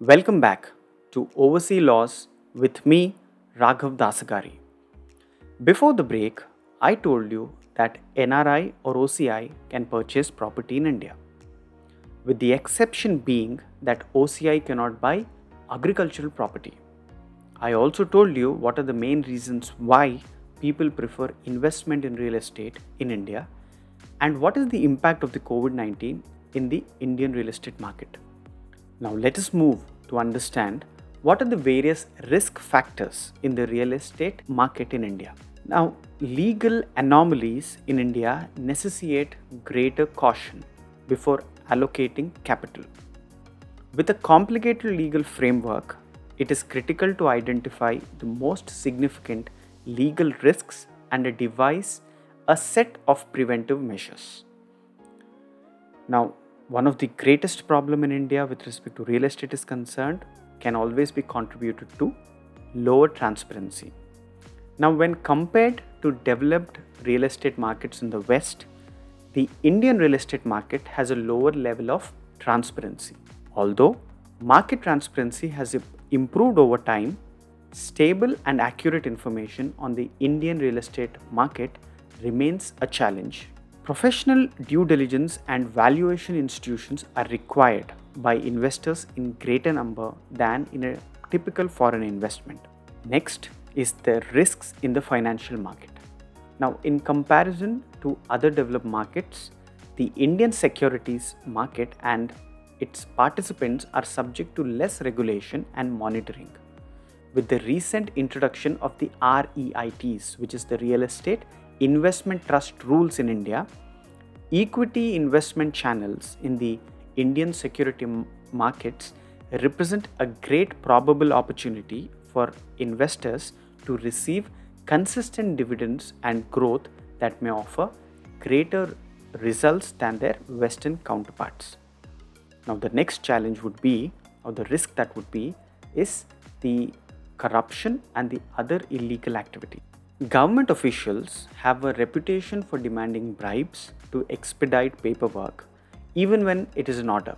Welcome back to Oversea Laws with me, Raghav Dasagari. Before the break, I told you that NRI or OCI can purchase property in India, with the exception being that OCI cannot buy agricultural property. I also told you what are the main reasons why people prefer investment in real estate in India and what is the impact of the COVID 19 in the Indian real estate market. Now, let us move to understand what are the various risk factors in the real estate market in India. Now, legal anomalies in India necessitate greater caution before allocating capital. With a complicated legal framework, it is critical to identify the most significant legal risks and devise a set of preventive measures. Now, one of the greatest problem in India with respect to real estate is concerned can always be contributed to lower transparency. Now, when compared to developed real estate markets in the West, the Indian real estate market has a lower level of transparency. Although market transparency has improved over time, stable and accurate information on the Indian real estate market remains a challenge. Professional due diligence and valuation institutions are required by investors in greater number than in a typical foreign investment. Next is the risks in the financial market. Now, in comparison to other developed markets, the Indian securities market and its participants are subject to less regulation and monitoring. With the recent introduction of the REITs, which is the Real Estate investment trust rules in India, equity investment channels in the Indian security markets represent a great probable opportunity for investors to receive consistent dividends and growth that may offer greater results than their Western counterparts. Now, the next challenge would be, or the risk that would be, is the corruption and the other illegal activity. Government officials have a reputation for demanding bribes to expedite paperwork, even when it is in order,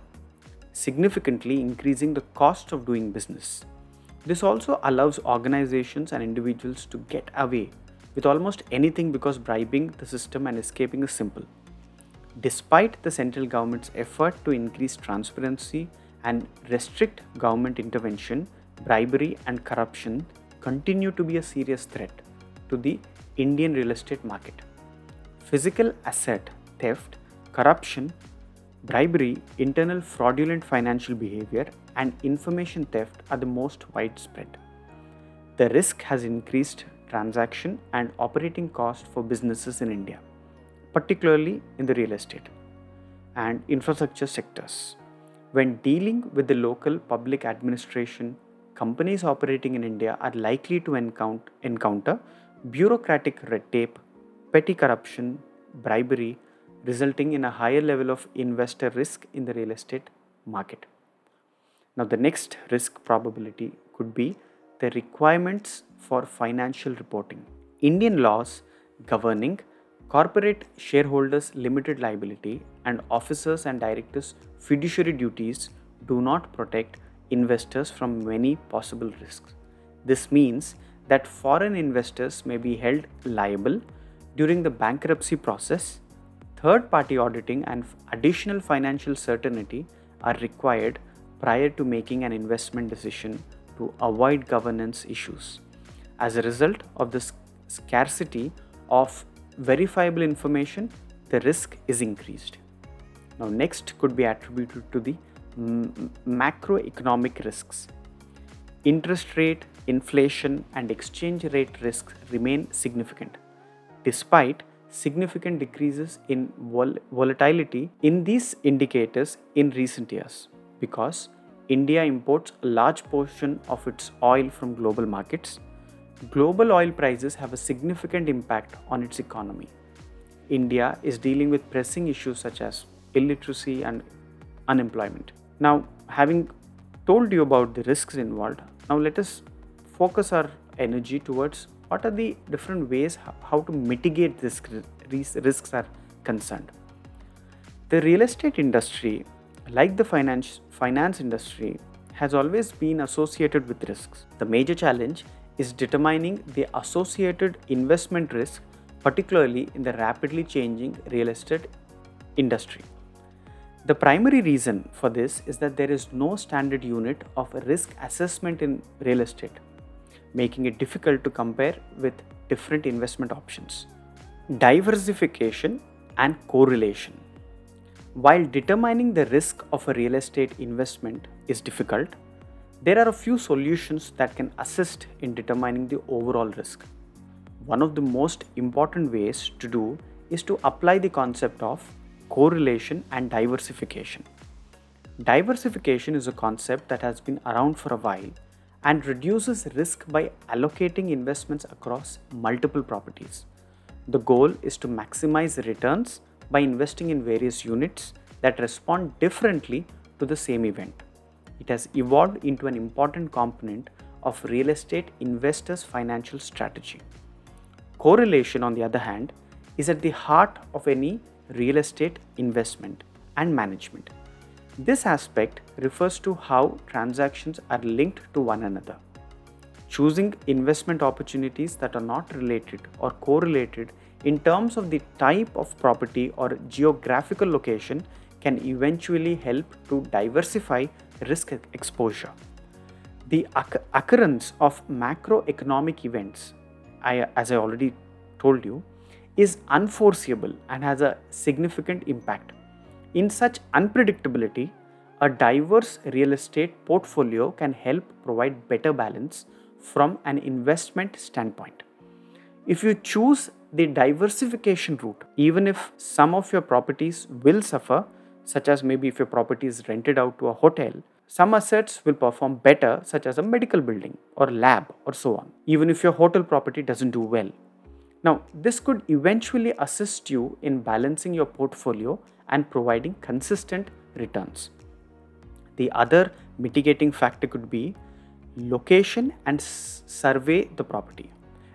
significantly increasing the cost of doing business. This also allows organizations and individuals to get away with almost anything because bribing the system and escaping is simple. Despite the central government's effort to increase transparency and restrict government intervention, bribery and corruption continue to be a serious threat to the Indian real estate market. Physical asset theft, corruption, bribery, internal fraudulent financial behavior, and information theft are the most widespread. The risk has increased transaction and operating cost for businesses in India, particularly in the real estate and infrastructure sectors. When dealing with the local public administration, companies operating in India are likely to encounter bureaucratic red tape, petty corruption, bribery, resulting in a higher level of investor risk in the real estate market. Now, the next risk probability could be the requirements for financial reporting. Indian laws governing corporate shareholders' limited liability and officers and directors' fiduciary duties do not protect investors from many possible risks. This means that foreign investors may be held liable during the bankruptcy process. Third party auditing and additional financial certainty are required prior to making an investment decision to avoid governance issues. As a result of the scarcity of verifiable information, the risk is increased. Now, next could be attributed to the m- macroeconomic risks. Interest rate, inflation, and exchange rate risks remain significant, despite significant decreases in vol- volatility in these indicators in recent years because India imports a large portion of its oil from global markets. Global oil prices have a significant impact on its economy. India is dealing with pressing issues such as illiteracy and unemployment. Now, having told you about the risks involved, now let us focus our energy towards what are the different ways how to mitigate this risks are concerned. The real estate industry, like the finance finance industry, has always been associated with risks. The major challenge is determining the associated investment risk, particularly in the rapidly changing real estate industry. The primary reason for this is that there is no standard unit of risk assessment in real estate, making it difficult to compare with different investment options. Diversification and correlation. While determining the risk of a real estate investment is difficult, there are a few solutions that can assist in determining the overall risk. One of the most important ways to do is to apply the concept of correlation and diversification. Diversification is a concept that has been around for a while and reduces risk by allocating investments across multiple properties. The goal is to maximize returns by investing in various units that respond differently to the same event. It has evolved into an important component of real estate investors' financial strategy. Correlation, on the other hand, is at the heart of any real estate investment and management. This aspect refers to how transactions are linked to one another. Choosing investment opportunities that are not related or correlated in terms of the type of property or geographical location can eventually help to diversify risk exposure. The occurrence of macroeconomic events, I, as I already told you, is unforeseeable and has a significant impact. In such unpredictability, a diverse real estate portfolio can help provide better balance from an investment standpoint. If you choose the diversification route, even if some of your properties will suffer, such as maybe if your property is rented out to a hotel, some assets will perform better, such as a medical building or lab or so on, even if your hotel property doesn't do well. Now, this could eventually assist you in balancing your portfolio and providing consistent returns. The other mitigating factor could be location and s- survey the property.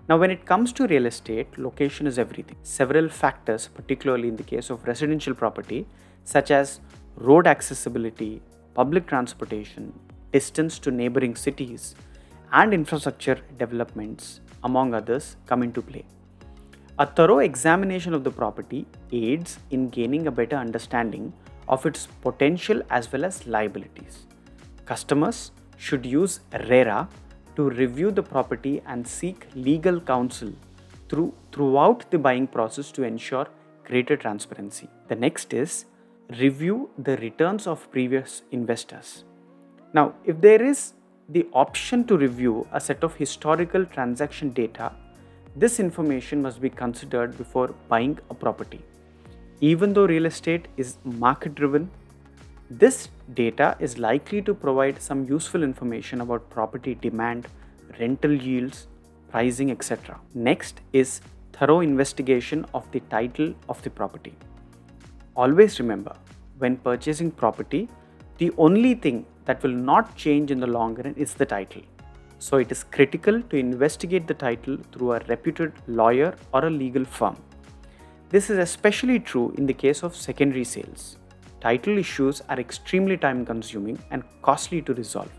Now, when it comes to real estate, location is everything. Several factors, particularly in the case of residential property, such as road accessibility, public transportation, distance to neighboring cities, and infrastructure developments, among others, come into play. A thorough examination of the property aids in gaining a better understanding of its potential as well as liabilities. Customers should use RERA to review the property and seek legal counsel through, throughout the buying process to ensure greater transparency. The next is review the returns of previous investors. Now, if there is the option to review a set of historical transaction data this information must be considered before buying a property. Even though real estate is market driven, this data is likely to provide some useful information about property demand, rental yields, pricing, etc. Next is thorough investigation of the title of the property. Always remember, when purchasing property, the only thing that will not change in the long run is the title. So it is critical to investigate the title through a reputed lawyer or a legal firm. This is especially true in the case of secondary sales. Title issues are extremely time consuming and costly to resolve.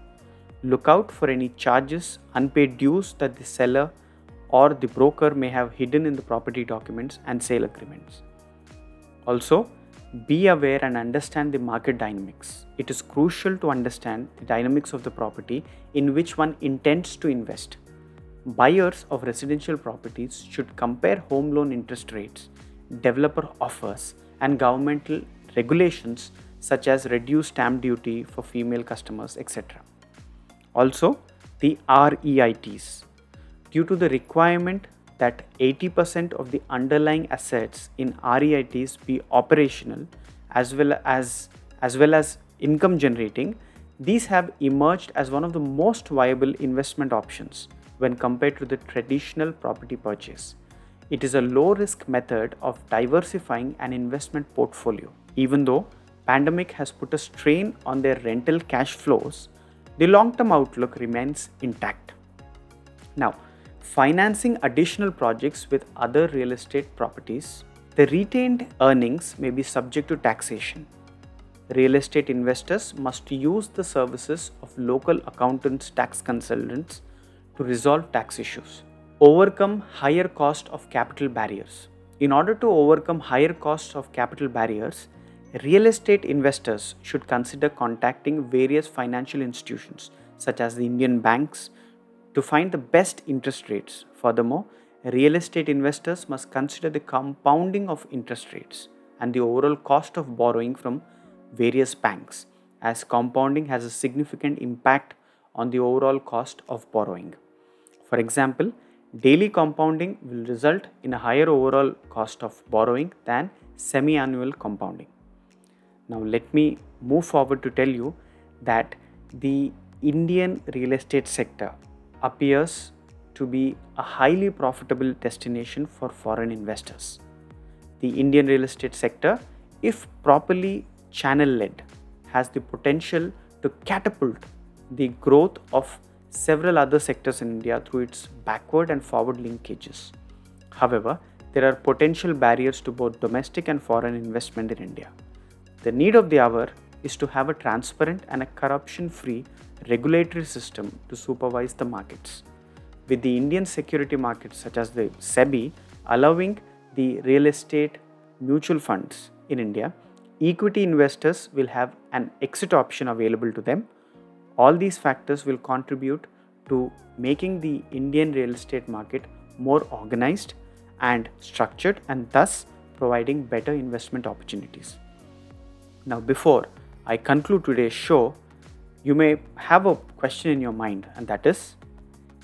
Look out for any charges, unpaid dues that the seller or the broker may have hidden in the property documents and sale agreements. Also, be aware and understand the market dynamics. It is crucial to understand the dynamics of the property in which one intends to invest. Buyers of residential properties should compare home loan interest rates, developer offers, and governmental regulations such as reduced stamp duty for female customers, etc. Also, the REITs. Due to the requirement that 80% of the underlying assets in REITs be operational as well as as well as income generating, these have emerged as one of the most viable investment options when compared to the traditional property purchase. It is a low risk method of diversifying an investment portfolio. Even though pandemic has put a strain on their rental cash flows, the long term outlook remains intact. Now, financing additional projects with other real estate properties, the retained earnings may be subject to taxation. real estate investors must use the services of local accountants, tax consultants to resolve tax issues. Overcome higher cost of capital barriers. In order to overcome higher costs of capital barriers, real estate investors should consider contacting various financial institutions such as the Indian banks to find the best interest rates. Furthermore, real estate investors must consider the compounding of interest rates and the overall cost of borrowing from various banks, as compounding has a significant impact on the overall cost of borrowing. For example, daily compounding will result in a higher overall cost of borrowing than semi annual compounding. Now, let me move forward to tell you that the Indian real estate sector appears to be a highly profitable destination for foreign investors. The Indian real estate sector, if properly channel led, has the potential to catapult the growth of several other sectors in India through its backward and forward linkages. However, there are potential barriers to both domestic and foreign investment in India. The need of the hour is to have a transparent and a corruption free regulatory system to supervise the markets. With the Indian security markets, such as the SEBI, allowing the real estate mutual funds in India, equity investors will have an exit option available to them. All these factors will contribute to making the Indian real estate market more organized and structured and thus providing better investment opportunities. Now, before I conclude today's show, you may have a question in your mind, and that is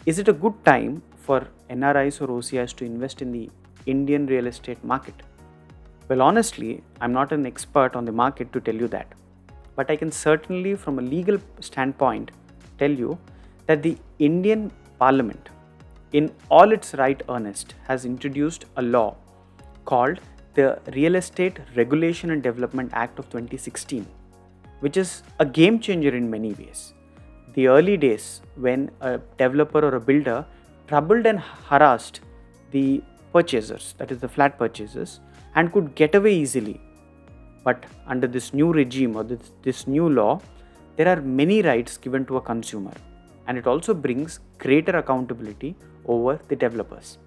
Is it a good time for NRIs or OCIs to invest in the Indian real estate market? Well, honestly, I'm not an expert on the market to tell you that. But I can certainly, from a legal standpoint, tell you that the Indian Parliament, in all its right earnest, has introduced a law called the Real Estate Regulation and Development Act of 2016, which is a game changer in many ways. The early days when a developer or a builder troubled and harassed the purchasers, that is, the flat purchasers, and could get away easily. But under this new regime or this, this new law, there are many rights given to a consumer, and it also brings greater accountability over the developers.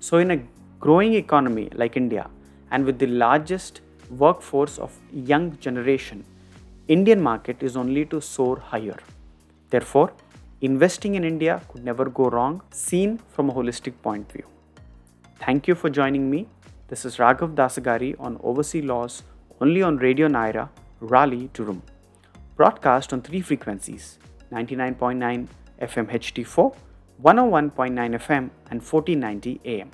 So, in a growing economy like India, and with the largest workforce of young generation, Indian market is only to soar higher. Therefore, investing in India could never go wrong, seen from a holistic point of view. Thank you for joining me this is Raghav Dasagari on Overseas Laws only on Radio Nyra, Raleigh, Durham. Broadcast on three frequencies 99.9 FM HD4, 101.9 FM, and 1490 AM.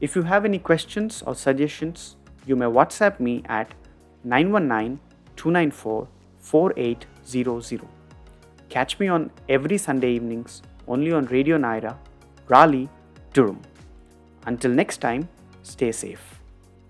If you have any questions or suggestions, you may WhatsApp me at 919 294 4800. Catch me on every Sunday evenings only on Radio Nyra, Raleigh, Durham. Until next time, Stay safe.